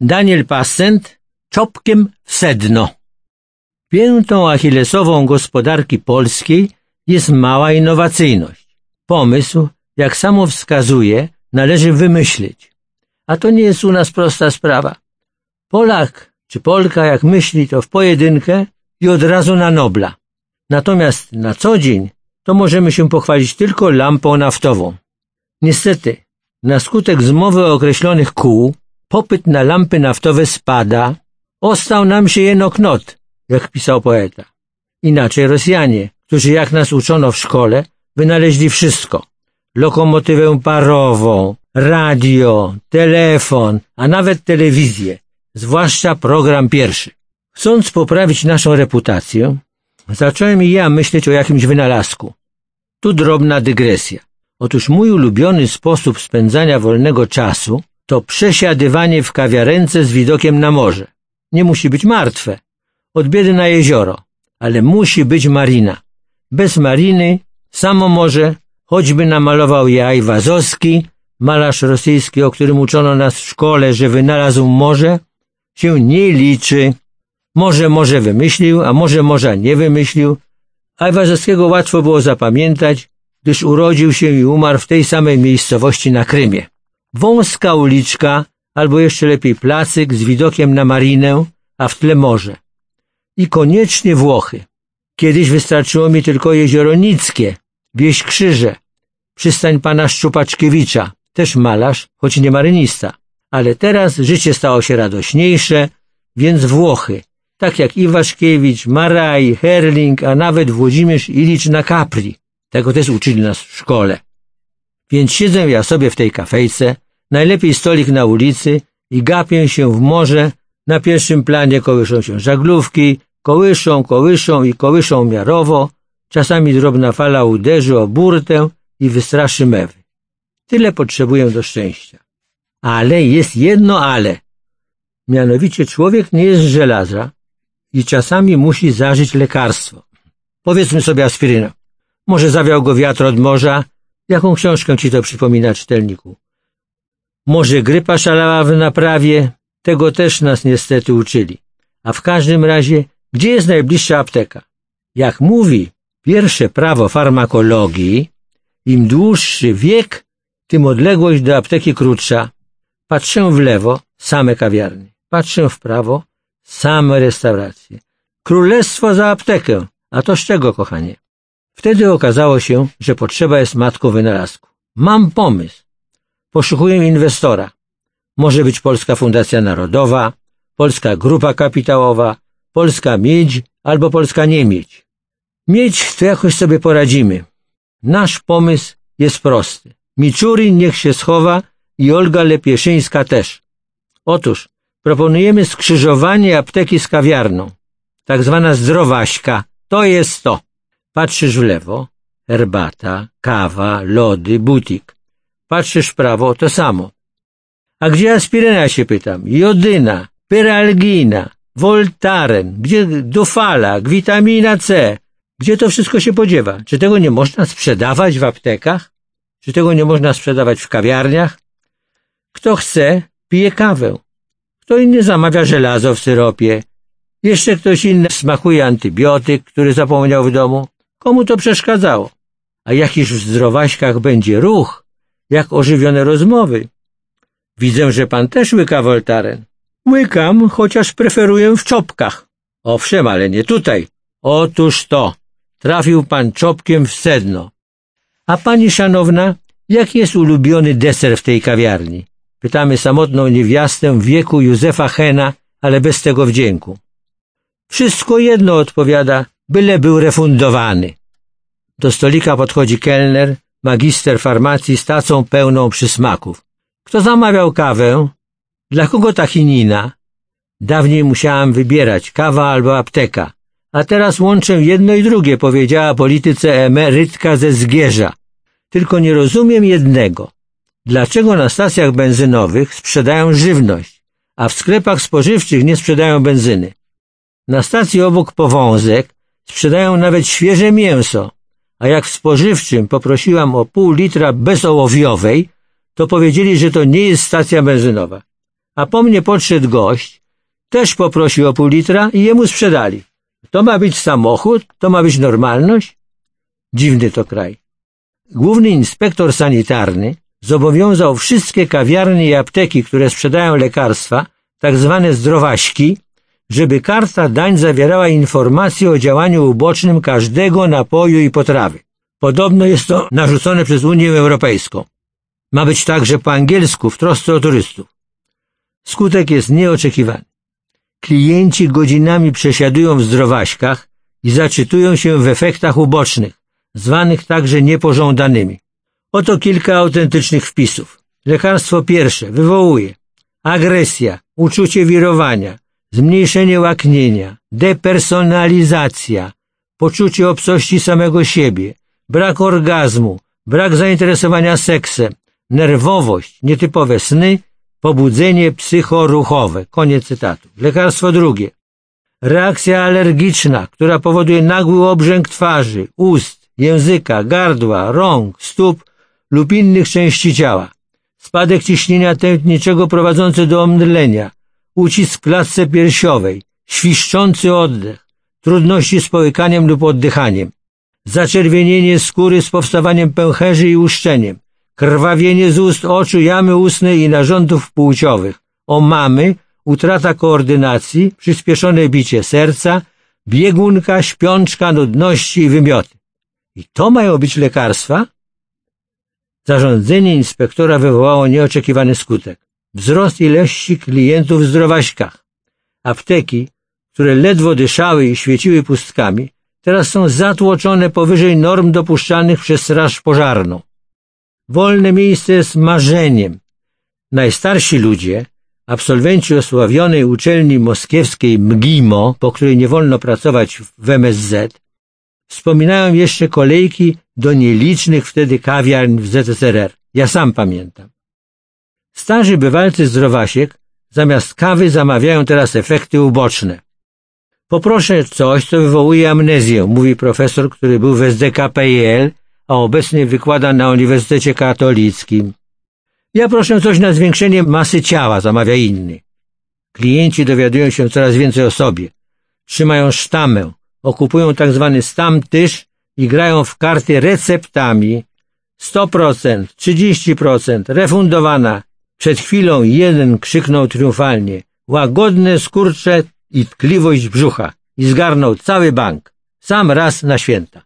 Daniel Passent czopkiem w sedno. Piętą achillesową gospodarki polskiej jest mała innowacyjność. Pomysł, jak samo wskazuje, należy wymyślić. A to nie jest u nas prosta sprawa. Polak czy Polka jak myśli to w pojedynkę i od razu na Nobla. Natomiast na co dzień to możemy się pochwalić tylko lampą naftową. Niestety, na skutek zmowy określonych kół, popyt na lampy naftowe spada, ostał nam się jeno knot, jak pisał poeta. Inaczej Rosjanie, którzy jak nas uczono w szkole, wynaleźli wszystko. Lokomotywę parową, radio, telefon, a nawet telewizję, zwłaszcza program pierwszy. Chcąc poprawić naszą reputację, zacząłem i ja myśleć o jakimś wynalazku. Tu drobna dygresja. Otóż mój ulubiony sposób spędzania wolnego czasu to przesiadywanie w kawiarence z widokiem na morze. Nie musi być martwe, od biedy na jezioro, ale musi być marina. Bez mariny samo morze, choćby namalował je Ajwazowski, malarz rosyjski, o którym uczono nas w szkole, że wynalazł morze, się nie liczy. Może może wymyślił, a może może nie wymyślił. Ajwazowskiego łatwo było zapamiętać, gdyż urodził się i umarł w tej samej miejscowości na Krymie. Wąska uliczka, albo jeszcze lepiej placyk z widokiem na marinę, a w tle morze. I koniecznie Włochy. Kiedyś wystarczyło mi tylko jezioro Nickie, wieś Krzyże, przystań pana Szczupaczkiewicza, też malarz, choć nie marynista. Ale teraz życie stało się radośniejsze, więc Włochy, tak jak Iwaszkiewicz, Maraj, Herling, a nawet Włodzimierz Ilicz na Capri. Tego też uczyli nas w szkole. Więc siedzę ja sobie w tej kafejce, najlepiej stolik na ulicy i gapię się w morze, na pierwszym planie kołyszą się żaglówki, kołyszą, kołyszą i kołyszą miarowo, czasami drobna fala uderzy o burtę i wystraszy mewy. Tyle potrzebuję do szczęścia. Ale jest jedno ale. Mianowicie człowiek nie jest z żelaza i czasami musi zażyć lekarstwo. Powiedzmy sobie aspirynę. Może zawiał go wiatr od morza. Jaką książkę ci to przypomina, czytelniku? Może grypa szalała w naprawie? Tego też nas niestety uczyli. A w każdym razie, gdzie jest najbliższa apteka? Jak mówi pierwsze prawo farmakologii, im dłuższy wiek, tym odległość do apteki krótsza. Patrzę w lewo, same kawiarnie. Patrzę w prawo, same restauracje. Królestwo za aptekę. A to z czego, kochanie? Wtedy okazało się, że potrzeba jest matką wynalazku. Mam pomysł. Poszukuję inwestora. Może być Polska Fundacja Narodowa, Polska Grupa Kapitałowa, Polska Miedź albo Polska Niemiedź. Miedź to jakoś sobie poradzimy. Nasz pomysł jest prosty. Miczurin niech się schowa i Olga Lepieszyńska też. Otóż proponujemy skrzyżowanie apteki z kawiarną. Tak zwana zdrowaśka. To jest to. Patrzysz w lewo, herbata, kawa, lody, butik. Patrzysz w prawo, to samo. A gdzie aspiryna, się pytam? Jodyna, pyralgina, voltaren, gdzie dufala, witamina C. Gdzie to wszystko się podziewa? Czy tego nie można sprzedawać w aptekach? Czy tego nie można sprzedawać w kawiarniach? Kto chce, pije kawę. Kto inny zamawia żelazo w syropie. Jeszcze ktoś inny smakuje antybiotyk, który zapomniał w domu. Komu to przeszkadzało? A jakiż w zdrowaśkach będzie ruch, jak ożywione rozmowy. Widzę, że pan też łyka woltaren. Łykam, chociaż preferuję w czopkach. Owszem, ale nie tutaj. Otóż to. Trafił pan czopkiem w sedno. A pani szanowna, jaki jest ulubiony deser w tej kawiarni? Pytamy samotną niewiastę wieku Józefa Hena, ale bez tego wdzięku. Wszystko jedno odpowiada, byle był refundowany. Do stolika podchodzi kelner, magister farmacji z tacą pełną przysmaków. Kto zamawiał kawę? Dla kogo ta chinina? Dawniej musiałam wybierać kawa albo apteka, a teraz łączę jedno i drugie, powiedziała polityce emerytka ze Zgierza. Tylko nie rozumiem jednego. Dlaczego na stacjach benzynowych sprzedają żywność, a w sklepach spożywczych nie sprzedają benzyny? Na stacji obok powązek sprzedają nawet świeże mięso, a jak w spożywczym poprosiłam o pół litra bezołowiowej, to powiedzieli, że to nie jest stacja benzynowa. A po mnie podszedł gość, też poprosił o pół litra i jemu sprzedali. To ma być samochód? To ma być normalność? Dziwny to kraj. Główny inspektor sanitarny zobowiązał wszystkie kawiarnie i apteki, które sprzedają lekarstwa, tak zwane zdrowaśki, żeby karta dań zawierała informacje o działaniu ubocznym każdego napoju i potrawy. Podobno jest to narzucone przez Unię Europejską. Ma być także po angielsku w trosce o turystów. Skutek jest nieoczekiwany. Klienci godzinami przesiadują w zdrowaśkach i zaczytują się w efektach ubocznych, zwanych także niepożądanymi. Oto kilka autentycznych wpisów. Lekarstwo pierwsze wywołuje agresja, uczucie wirowania, zmniejszenie łaknienia, depersonalizacja, poczucie obcości samego siebie, brak orgazmu, brak zainteresowania seksem, nerwowość, nietypowe sny, pobudzenie psychoruchowe. Koniec cytatu. Lekarstwo drugie. Reakcja alergiczna, która powoduje nagły obrzęk twarzy, ust, języka, gardła, rąk, stóp lub innych części ciała. Spadek ciśnienia tętniczego prowadzący do omdlenia, ucisk w klatce piersiowej, świszczący oddech, trudności z połykaniem lub oddychaniem, zaczerwienienie skóry z powstawaniem pęcherzy i uszczeniem, krwawienie z ust, oczu, jamy ustnej i narządów płciowych, omamy, utrata koordynacji, przyspieszone bicie serca, biegunka, śpiączka, nudności i wymioty. I to mają być lekarstwa? Zarządzenie inspektora wywołało nieoczekiwany skutek. Wzrost ilości klientów w zdrowaśkach. Apteki, które ledwo dyszały i świeciły pustkami, teraz są zatłoczone powyżej norm dopuszczalnych przez straż pożarną. Wolne miejsce jest marzeniem. Najstarsi ludzie, absolwenci osławionej uczelni moskiewskiej MGIMO, po której nie wolno pracować w MSZ, wspominają jeszcze kolejki do nielicznych wtedy kawiarń w ZSRR. Ja sam pamiętam. Starzy bywalcy zdrowasiek zamiast kawy zamawiają teraz efekty uboczne. Poproszę coś, co wywołuje amnezję, mówi profesor, który był w SDKPL, a obecnie wykłada na Uniwersytecie Katolickim. Ja proszę coś na zwiększenie masy ciała, zamawia inny. Klienci dowiadują się coraz więcej o sobie. Trzymają sztamę, okupują tak zwany stam i grają w karty receptami 100%, 30%, refundowana. Przed chwilą jeden krzyknął triumfalnie łagodne skurcze i tkliwość brzucha i zgarnął cały bank. Sam raz na święta.